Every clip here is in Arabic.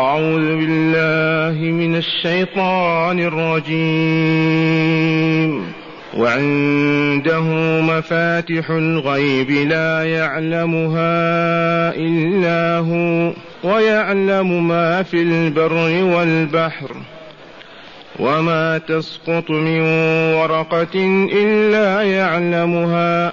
أعوذ بالله من الشيطان الرجيم. وعنده مفاتح الغيب لا يعلمها إلا هو ويعلم ما في البر والبحر. وما تسقط من ورقة إلا يعلمها.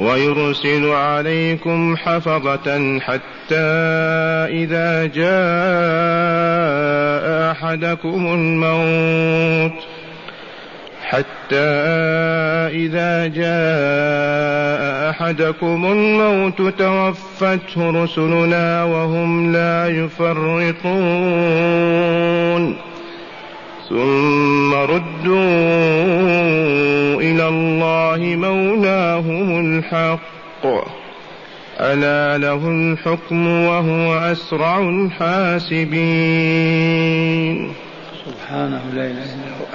ويرسل عليكم حفظة حتى إذا جاء أحدكم الموت. حتى إذا جاء أحدكم الموت توفته رسلنا وهم لا يفرطون. ثم ردوا الحق. ألا له الحكم وهو أسرع الحاسبين. سبحانه لا إله إلا هو.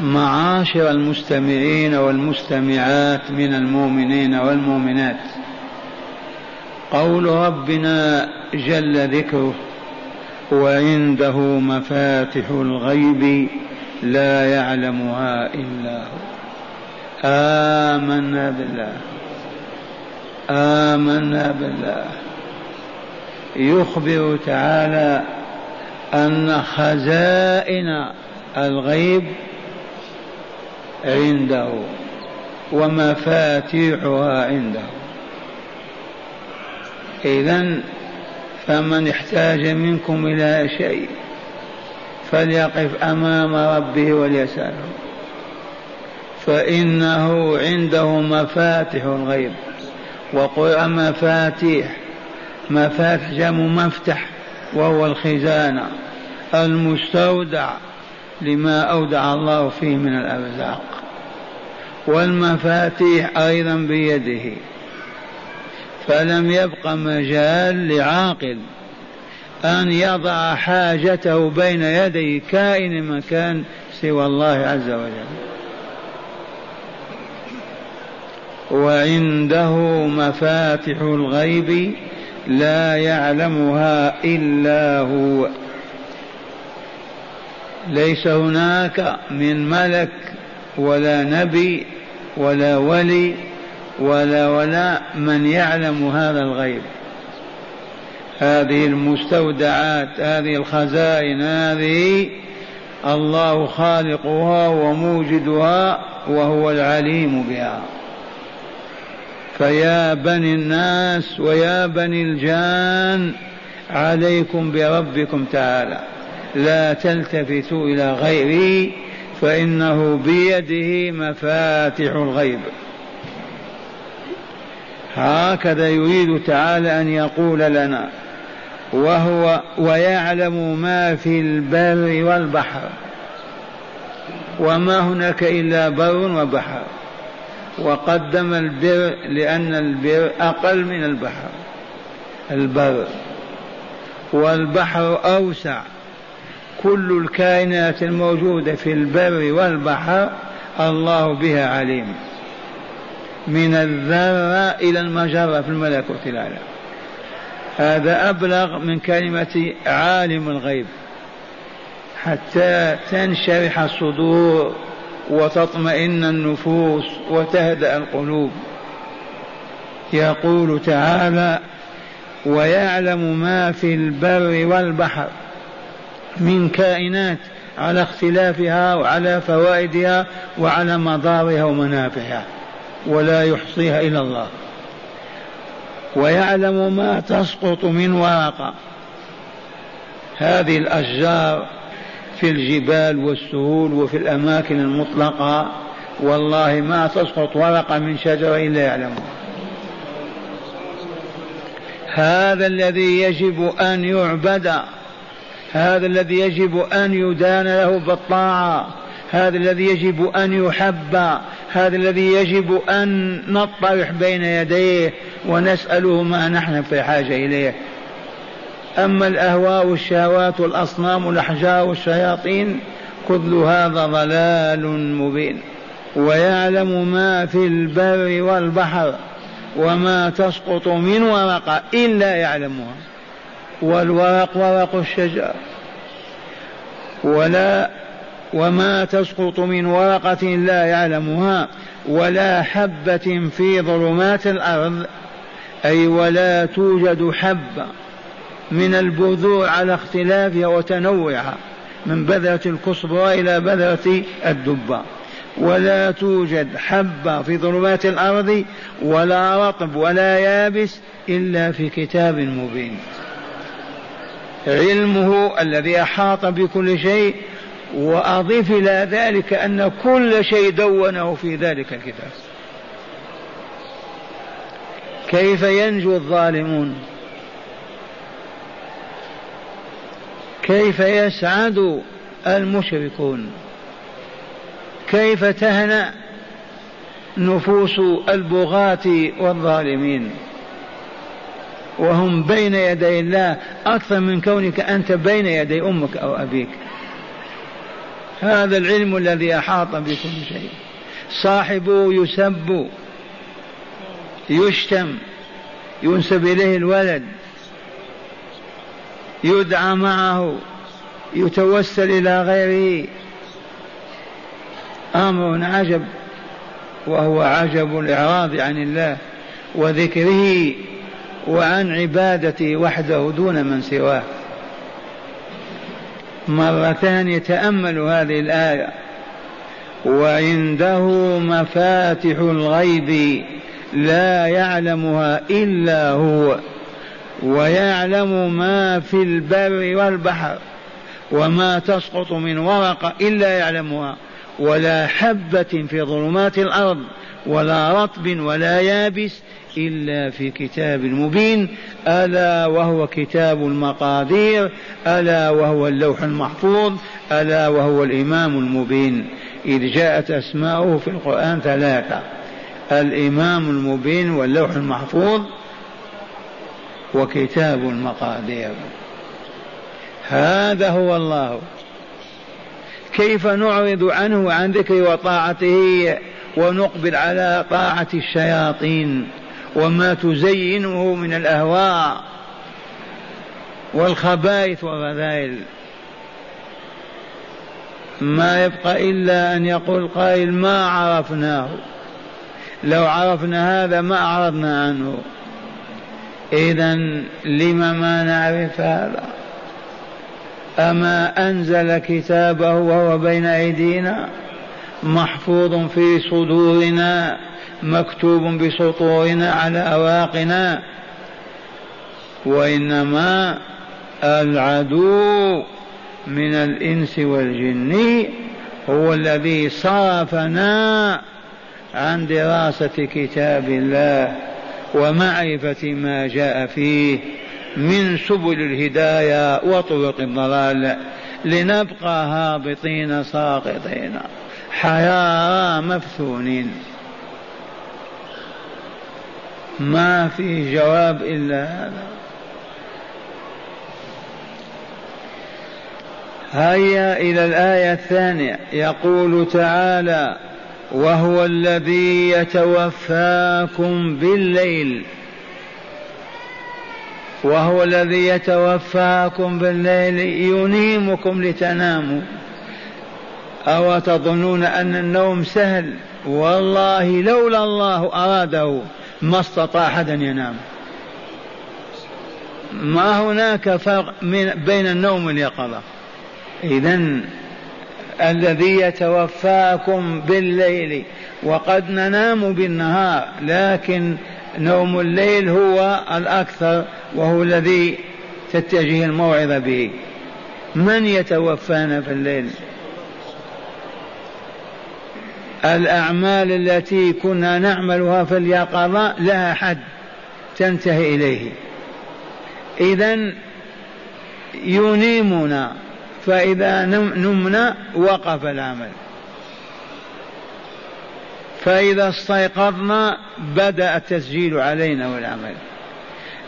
معاشر المستمعين والمستمعات من المؤمنين والمؤمنات. قول ربنا جل ذكره وعنده مفاتح الغيب لا يعلمها إلا هو. آمنا بالله. آمنا بالله. يخبر تعالى أن خزائن الغيب عنده ومفاتيحها عنده. إذا فمن احتاج منكم إلى شيء فليقف أمام ربه وليسأله. فإنه عنده مفاتح الغيب. وقرأ مفاتيح. مفاتح جمع مفتح وهو الخزانة المستودع لما أودع الله فيه من الأرزاق. والمفاتيح أيضا بيده. فلم يبق مجال لعاقل أن يضع حاجته بين يدي كائن مكان سوى الله عز وجل. وعنده مفاتح الغيب لا يعلمها إلا هو. ليس هناك من ملك ولا نبي ولا ولي ولا ولا من يعلم هذا الغيب. هذه المستودعات هذه الخزائن هذه الله خالقها وموجدها وهو العليم بها. فيا بني الناس ويا بني الجان عليكم بربكم تعالى. لا تلتفتوا إلى غيره فإنه بيده مفاتح الغيب. هكذا يريد تعالى أن يقول لنا وهو ويعلم ما في البر والبحر وما هناك إلا بر وبحر. وقدم البر لأن البر أقل من البحر. البر. والبحر أوسع. كل الكائنات الموجودة في البر والبحر الله بها عليم. من الذرة إلى المجرة في الملكوت الأعلى. هذا أبلغ من كلمة عالم الغيب. حتى تنشرح الصدور وتطمئن النفوس وتهدأ القلوب. يقول تعالى ويعلم ما في البر والبحر من كائنات على اختلافها وعلى فوائدها وعلى مضارها ومنافعها ولا يحصيها إلا الله. ويعلم ما تسقط من ورقة. هذه الأشجار في الجبال والسهول وفي الأماكن المطلقة والله ما تسقط ورقة من شجرة إلا يعلمها. هذا الذي يجب أن يعبد هذا الذي يجب أن يدان له بالطاعة هذا الذي يجب أن يحب هذا الذي يجب أن نطرح بين يديه ونسأله ما نحن في حاجة إليه. أما الأهواء والشهوات والأصنام والأحجار والشياطين كل هذا ضلال مبين. ويعلم ما في البر والبحر وما تسقط من ورقة إلا يعلمها. والورق ورق الشجر. ولا وما تسقط من ورقة لا يعلمها. ولا حبة في ظلمات الأرض أي ولا توجد حبة. من البذور على اختلافها وتنوعها من بذرة الكصبرى إلى بذرة الدبة ولا توجد حبة في ظلمات الأرض ولا رطب ولا يابس إلا في كتاب مبين. علمه الذي أحاط بكل شيء وأضيف إلى ذلك أن كل شيء دونه في ذلك الكتاب. كيف ينجو الظالمون؟ كيف يسعد المشركون؟ كيف تهنأ نفوس البغاة والظالمين؟ وهم بين يدي الله أكثر من كونك أنت بين يدي أمك أو أبيك. هذا العلم الذي أحاط بكل شيء. صاحبه يسب يشتم ينسب إليه الولد. يدعى معه يتوسل إلى غيره. أمر عجب وهو عجب الإعراض عن الله وذكره وعن عبادته وحده دون من سواه. مرة ثانية تأملوا هذه الآية. وعنده مفاتح الغيب لا يعلمها إلا هو. ويعلم ما في البر والبحر وما تسقط من ورقة إلا يعلمها. ولا حبة في ظلمات الأرض ولا رطب ولا يابس إلا في كتاب مبين. ألا وهو كتاب المقادير ألا وهو اللوح المحفوظ ألا وهو الإمام المبين. إذ جاءت أسماؤه في القرآن ثلاثة الإمام المبين واللوح المحفوظ وكتاب المقادير. هذا هو الله. كيف نعرض عنه وعن ذكره وطاعته ونقبل على طاعة الشياطين وما تزينه من الأهواء والخبائث والرذائل. ما يبقى إلا أن يقول قائل ما عرفناه. لو عرفنا هذا ما أعرضنا عنه. إذا لم ما نعرف هذا؟ أما أنزل كتابه وهو بين أيدينا محفوظ في صدورنا مكتوب بسطورنا على أواقنا. وإنما العدو من الإنس والجن هو الذي صرفنا عن دراسة كتاب الله. ومعرفة ما جاء فيه من سبل الهداية وطرق الضلال لنبقى هابطين ساقطين. حيارى مفتونين. ما في جواب إلا هذا. هيا إلى الآية الثانية. يقول تعالى وهو الذي يتوفاكم بالليل. وهو الذي يتوفاكم بالليل ينيمكم لتناموا. أو تظنون أن النوم سهل؟ والله لولا الله أراده ما استطاع أحد أن ينام. ما هناك فرق بين النوم واليقظة؟ إذا الذي يتوفاكم بالليل وقد ننام بالنهار لكن نوم الليل هو الأكثر وهو الذي تتجه الموعظة به. من يتوفانا في الليل؟ الأعمال التي كنا نعملها في اليقظة لها حد تنتهي إليه. إذا ينيمنا. فإذا نمنا وقف العمل. فإذا استيقظنا بدأ التسجيل علينا والعمل.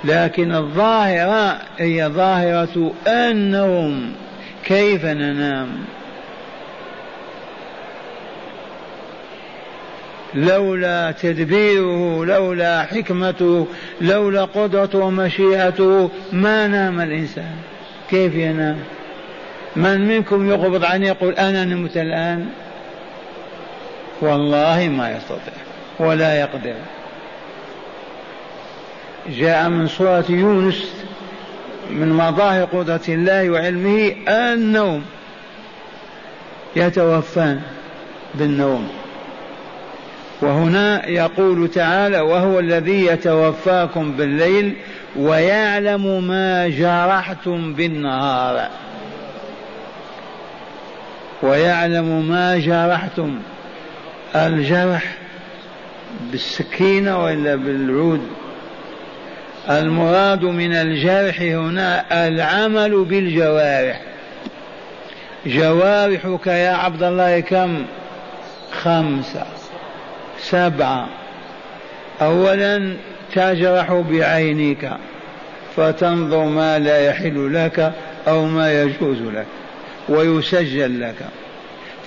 لكن الظاهرة هي ظاهرة النوم كيف ننام؟ لولا تدبيره لولا حكمته لولا قدرته ومشيئته ما نام الإنسان. كيف ينام؟ من منكم يقبض عني يقول أنا نمت الآن؟ والله ما يستطيع ولا يقدر. جاء من سورة يونس من مظاهر قدرة الله وعلمه النوم. يتوفان بالنوم. وهنا يقول تعالى وهو الذي يتوفاكم بالليل ويعلم ما جرحتم بالنهار. ويعلم ما جرحتم. الجرح بالسكينة وإلا بالعود. المراد من الجرح هنا العمل بالجوارح. جوارحك يا عبد الله كم؟ خمسة. سبعة. أولا تجرح بعينك فتنظر ما لا يحل لك أو ما يجوز لك. ويسجل لك.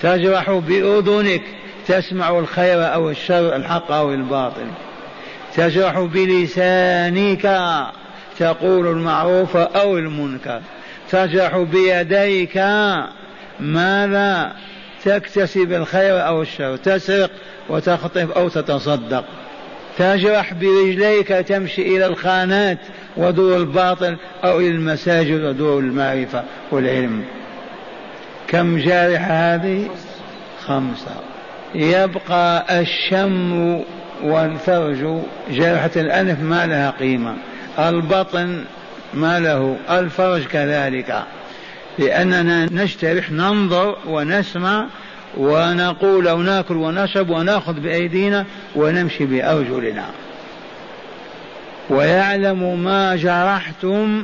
تجرح بأذنك تسمع الخير أو الشر الحق أو الباطل. تجرح بلسانك تقول المعروف أو المنكر. تجرح بيديك ماذا؟ تكتسب الخير أو الشر تسرق وتخطف أو تتصدق. تجرح برجليك تمشي إلى الخانات ودور الباطل أو إلى المساجد ودور المعرفة والعلم. كم جارح هذه؟ خمسة. يبقى الشم والفرج جرحة الأنف ما لها قيمة. البطن ما له. الفرج كذلك. لأننا نجترح ننظر ونسمع ونقول وناكل ونشرب ونأخذ بأيدينا ونمشي بأرجلنا. ويعلم ما جرحتم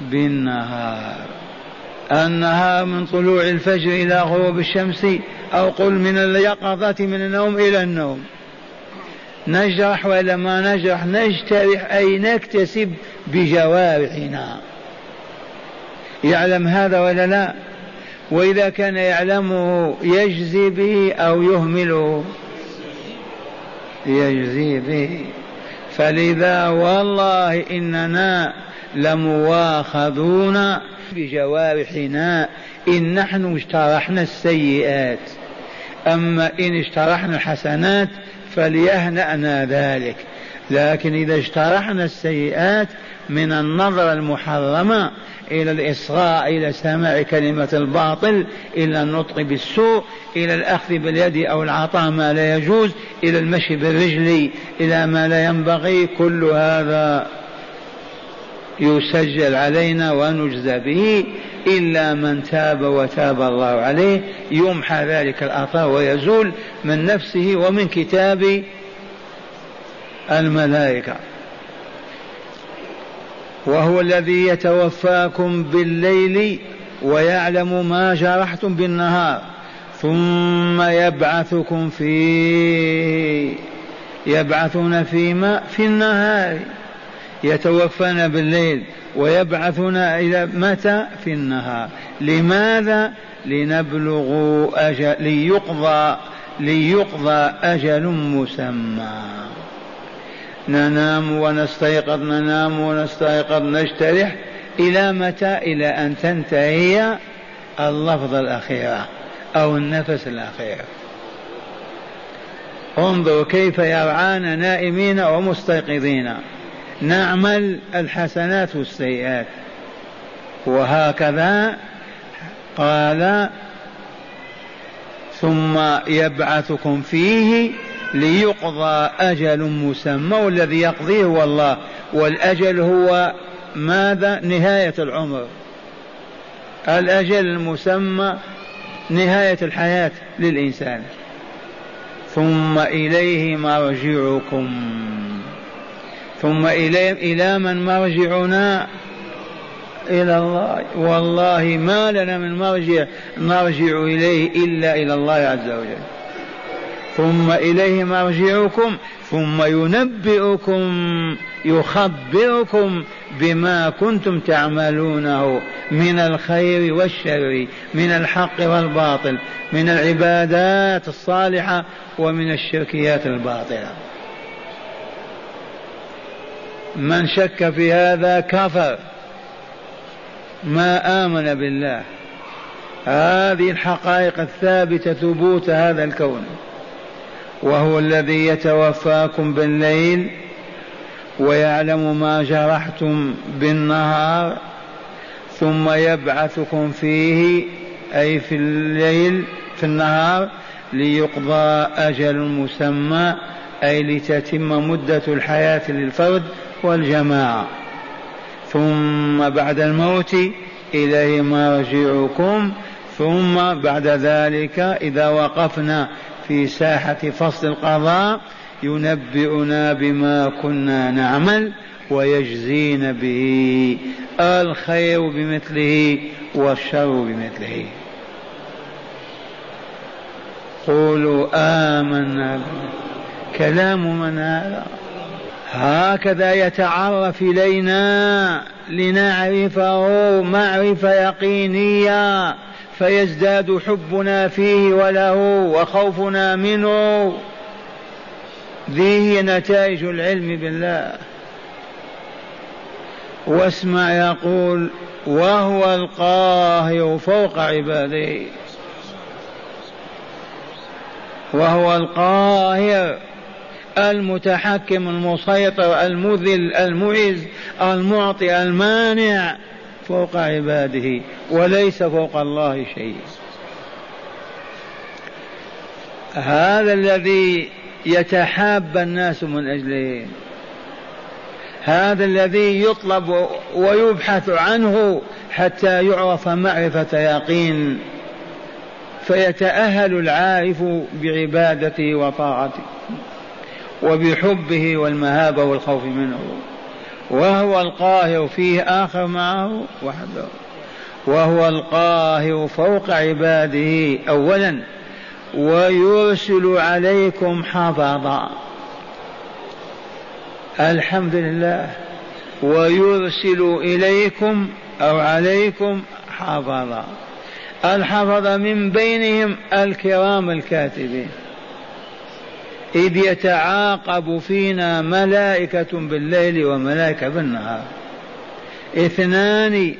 بالنهار. النهار من طلوع الفجر إلى غروب الشمس أو قل من اليقظة من النوم إلى النوم. نجرح ولا ما نجرح نجترح أي نكتسب بجوارحنا. يعلم هذا ولا لا؟ وإذا كان يعلمه يجزي به أو يهمله؟ يجزي به. فلذا والله إننا لمواخذون بجوارحنا إن نحن اجترحنا السيئات. أما إن اجترحنا الحسنات فليهنأنا ذلك. لكن إذا اجترحنا السيئات من النظرة المحرمة إلى الإصغاء إلى سماع كلمة الباطل إلى النطق بالسوء إلى الأخذ باليد أو العطاء ما لا يجوز إلى المشي بالرجل إلى ما لا ينبغي كل هذا يسجل علينا ونجزى به إلا من تاب وتاب الله عليه. يمحى ذلك الآثار ويزول من نفسه ومن كتاب الملائكة. وهو الذي يتوفاكم بالليل ويعلم ما جرحتم بالنهار ثم يبعثكم في يبعثون فيما؟ في النهار. يتوفانا بالليل ويبعثنا إلى متى في النهار. لماذا؟ لنبلغوا أجل ليقضى ليقضى أجل مسمى. ننام ونستيقظ ننام ونستيقظ نجترح إلى متى؟ إلى أن تنتهي اللفظة الأخيرة أو النفس الأخير انظروا كيف يرعانا نائمين ومستيقظين. نعمل الحسنات والسيئات وهكذا قال ثم يبعثكم فيه ليقضى أجل مسمى والذي يقضيه هو الله. والأجل هو ماذا؟ نهاية العمر. الأجل المسمى نهاية الحياة للإنسان. ثم إليه مرجعكم. ثم إلى إلى من مرجعنا إلى الله. والله ما لنا من مرجع نرجع إليه إلا إلى الله عز وجل. ثم إليه مرجعكم ثم ينبئكم يخبركم بما كنتم تعملونه من الخير والشر من الحق والباطل من العبادات الصالحة ومن الشركيات الباطلة. من شك في هذا كفر. ما آمن بالله. هذه الحقائق الثابتة ثبوت هذا الكون. وهو الذي يتوفاكم بالليل ويعلم ما جرحتم بالنهار ثم يبعثكم فيه أي في الليل في النهار ليقضى أجل مسمى أي لتتم مدة الحياة للفرد والجماعة ثم بعد الموت إليه مرجعكم. ثم بعد ذلك إذا وقفنا في ساحة فصل القضاء ينبئنا بما كنا نعمل ويجزين به الخير بمثله والشر بمثله. قولوا آمنا كلام من هذا هكذا يتعرف إلينا لنعرفه معرفة يقينية فيزداد حبنا فيه وله وخوفنا منه. ذي هي نتائج العلم بالله. واسمع يقول وهو القاهر فوق عباده وهو القاهر المتحكم المسيطر المذل المعز المعطي المانع فوق عباده وليس فوق الله شيء. هذا الذي يتحاب الناس من اجله هذا الذي يطلب ويبحث عنه حتى يعرف معرفة يقين. فيتأهل العارف بعبادته وطاعته. وبحبه والمهابه والخوف منه. وهو القاهر فيه آخر معه وحده. وهو القاهر فوق عباده أولا. ويرسل عليكم حفظا. الحمد لله. ويرسل إليكم أو عليكم حفظا. الحفظ من بينهم الكرام الكاتبين. إذ يتعاقب فينا ملائكة بالليل وملائكة بالنهار. اثنان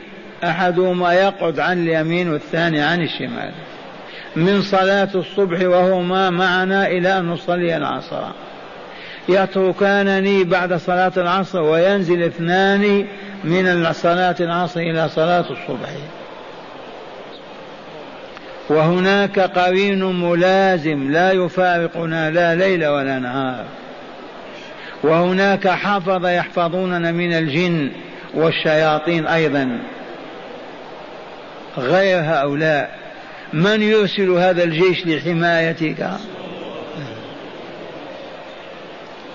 أحدهما يقعد عن اليمين والثاني عن الشمال. من صلاة الصبح وهما معنا إلى أن نصلي العصر. يتركانني بعد صلاة العصر وينزل اثنان من صلاة العصر إلى صلاة الصبح. وهناك قرين ملازم لا يفارقنا لا ليل ولا نهار. وهناك حفظ يحفظوننا من الجن والشياطين أيضا. غير هؤلاء من يرسل هذا الجيش لحمايتك؟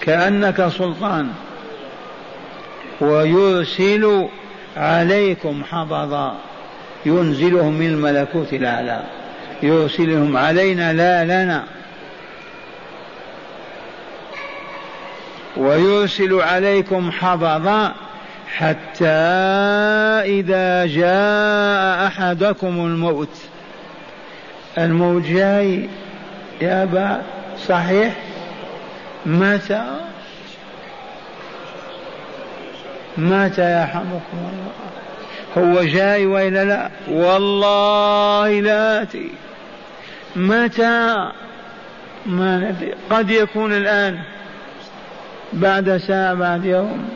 كأنك سلطان. ويرسل عليكم حفظا ينزلهم من الملكوت الأعلى. يرسلهم علينا لا لنا. ويرسل عليكم حفظا حتى إذا جاء أحدكم الموت. الموت جاي يا أبا صحيح؟ متى متى يرحمكم الله. هو جاي وإلا لا؟ والله لا أتي متى ما ندري قد يكون الآن؟ بعد ساعة بعد يوم.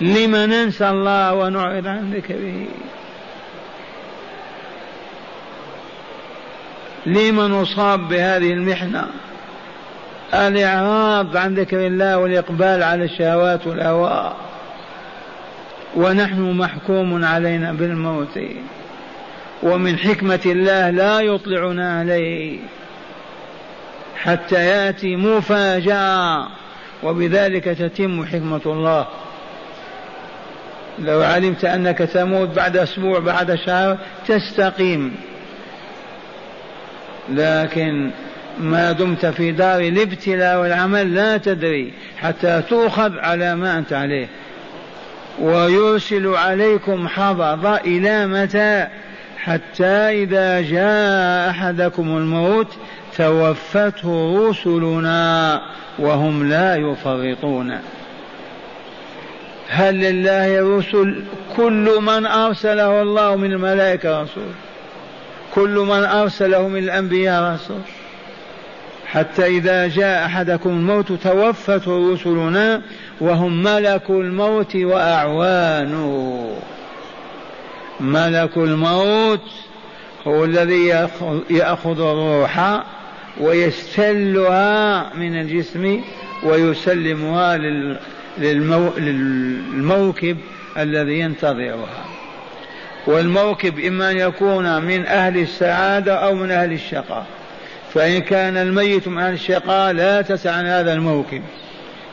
لم ننسى الله ونعرض عن ذكره؟ لما نصاب بهذه المحنة؟ الإعراض عن ذكر الله والإقبال على الشهوات والأهواء. ونحن محكوم علينا بالموت. ومن حكمة الله لا يطلعنا عليه حتى يأتي مفاجأة وبذلك تتم حكمة الله. لو علمت أنك تموت بعد أسبوع بعد شهر تستقيم. لكن ما دمت في دار الابتلاء والعمل لا تدري حتى تؤخذ على ما أنت عليه. ويرسل عليكم حفظ إلى متى؟ حتى إذا جاء أحدكم الموت توفته رسلنا وهم لا يفرطون. هل لله رسل كل من أرسله الله من الملائكة رسول؟ كل من أرسله من الأنبياء رسول؟ حتى إذا جاء أحدكم الموت توفته رسلنا وهم ملك الموت وأعوانه. ملك الموت هو الذي يأخذ الروح ويستلها من الجسم ويسلمها للموكب الذي ينتظرها. والموكب إما أن يكون من أهل السعادة أو من أهل الشقاء. فإن كان الميت من أهل الشقاء لا تسع عن هذا الموكب.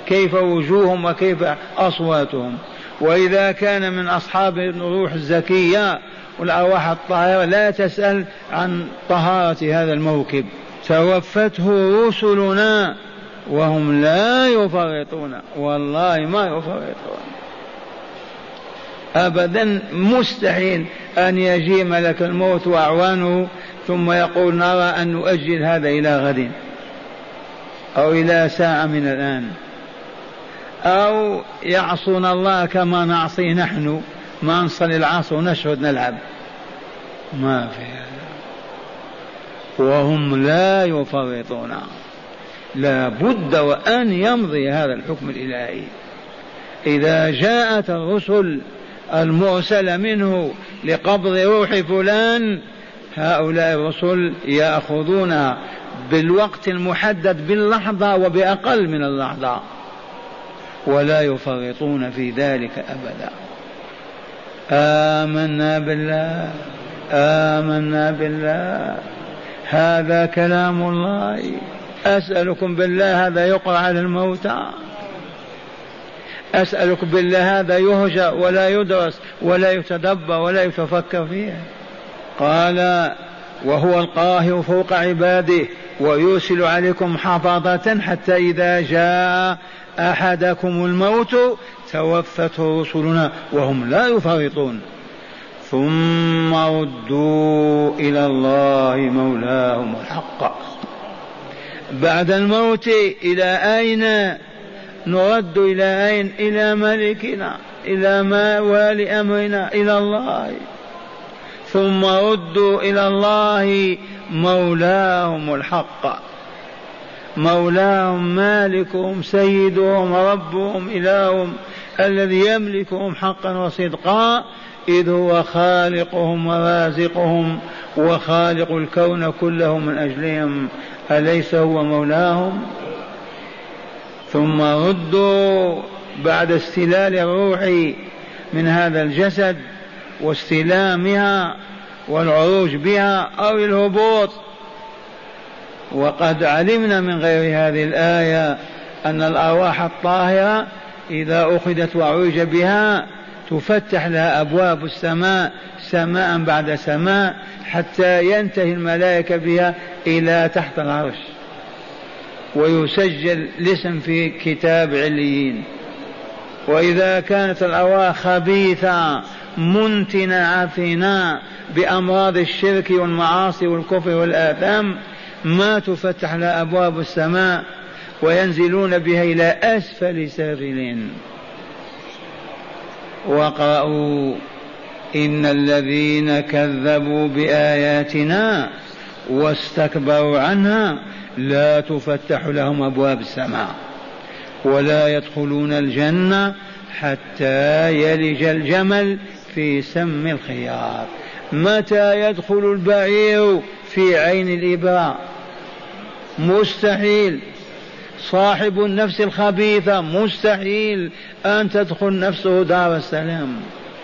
كيف وجوههم وكيف أصواتهم. وإذا كان من أصحاب الروح الزكية والأرواح الطاهرة لا تسأل عن طهارة هذا الموكب. توفته رسلنا وهم لا يفرطون. والله ما يفرطون. أبدا مستحيل أن يجي ملك الموت وأعوانه ثم يقول نرى أن نؤجل هذا إلى غد أو إلى ساعة من الآن. أو يعصون الله كما نعصي نحن. ما نصلي العصر ونشهد نلعب. ما في هذا. وهم لا يفرطون. لا بد وأن يمضي هذا الحكم الإلهي. إذا جاءت الرسل المرسلة منه لقبض روح فلان هؤلاء الرسل يأخذون بالوقت المحدد باللحظة وبأقل من اللحظة. ولا يفرطون في ذلك أبدا. آمنا بالله آمنا بالله. هذا كلام الله. أسألكم بالله هذا يقرأ على الموتى. أسألكم بالله هذا يهجى ولا يدرس ولا يتدبر ولا يتفكر فيه. قال وهو القاهر فوق عباده ويرسل عليكم حفاظة حتى إذا جاء أحدكم الموت توفته رسلنا وهم لا يفرطون. ثم ردوا إلى الله مولاهم الحق. بعد الموت إلى أين؟ نرد إلى أين؟ إلى ملكنا إلى ما والي أمرنا؟ إلى الله. ثم ردوا إلى الله مولاهم الحق. مولاهم مالكهم سيدهم ربهم إلههم الذي يملكهم حقا وصدقا إذ هو خالقهم ورازقهم وخالق الكون كله من أجلهم. أليس هو مولاهم؟ ثم ردوا بعد استلال الروح من هذا الجسد واستلامها والعروج بها أو الهبوط. وقد علمنا من غير هذه الآية أن الأرواح الطاهرة إذا أخذت وعرج بها تفتح لها أبواب السماء سماء بعد سماء حتى ينتهي الملائكة بها إلى تحت العرش. ويسجل الاسم في كتاب عليين. وإذا كانت الأرواح خبيثة منتنة عفنة بأمراض الشرك والمعاصي والكفر والآثام. ما تفتح لها أبواب السماء وينزلون بها إلى أسفل سافلين وقرأوا إن الذين كذبوا بآياتنا واستكبروا عنها لا تفتح لهم أبواب السماء ولا يدخلون الجنة حتى يلج الجمل في سم الخيار. متى يدخل البعير في عين الإبرة؟ مستحيل. صاحب النفس الخبيثة مستحيل أن تدخل نفسه دار السلام.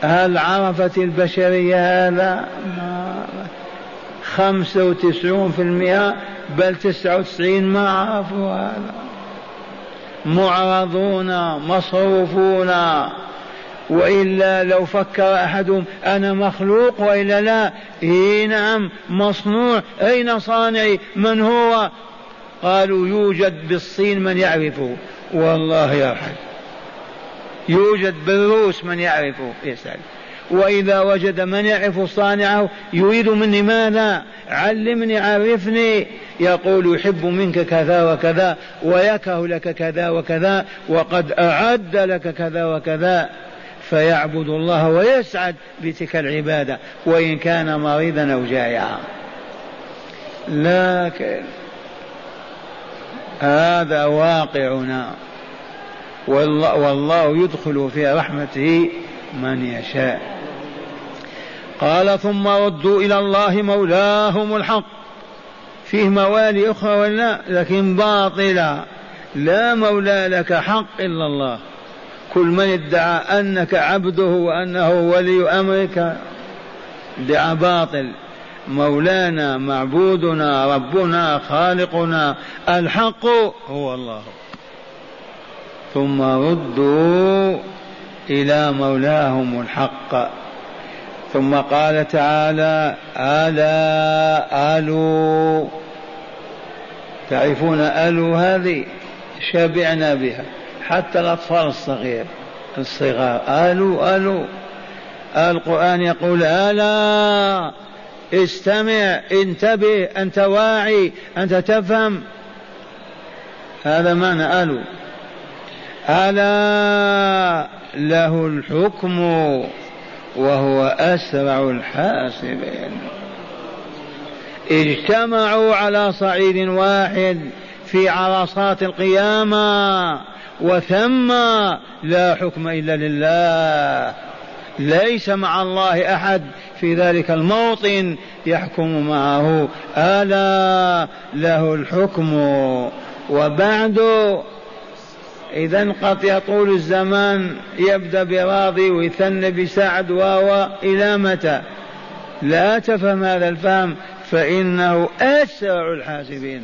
هل عرفت البشرية هذا؟ خمسة وتسعون في المئة بل تسعة وتسعين ما عرفوا هذا. معرضون مصروفون. وإلا لو فكر أحدهم أنا مخلوق وإلا لا. إيه نعم مصنوع. أين صانعي من هو؟ قالوا يوجد بالصين من يعرفه. والله يرحم يوجد بالروس من يعرفه. يسأل. وإذا وجد من يعرف صانعه يريد مني ماذا؟ علمني عرفني. يقول يحب منك كذا وكذا ويكره لك كذا وكذا وقد أعد لك كذا وكذا. فيعبد الله ويسعد بتلك العبادة وإن كان مريضا أو جائعا. لكن هذا واقعنا. والله, والله يدخل في رحمته من يشاء. قال ثم ردوا إلى الله مولاهم الحق. فيه موالي أخرى ولا لكن باطلة لا مولى لك حق إلا الله. كل من ادعى أنك عبده وأنه ولي أمرك ادعى باطل. مولانا معبودنا ربنا خالقنا الحق هو الله. ثم ردوا إلى مولاهم الحق. ثم قال تعالى ألا ألو تعرفون ألو هذه؟ شبعنا بها. حتى الأطفال الصغير الصغار. ألو ألو القرآن يقول ألا استمع انتبه أنت واعي أنت تفهم. هذا معنى ألو ألا له الحكم وهو أسرع الحاسبين. اجتمعوا على صعيد واحد في عرصات القيامة. وثم لا حكم إلا لله. ليس مع الله أحد في ذلك الموطن يحكم معه. ألا له الحكم. وبعد إذا قد يطول الزمان يبدأ براضي ويثنى بسعد واو إلى متى؟ لا تفهم هذا الفهم. فإنه أسرع الحاسبين.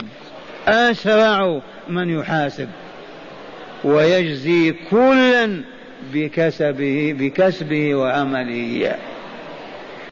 أسرع من يحاسب. ويجزي كلا بكسبه بكسبه وعمله.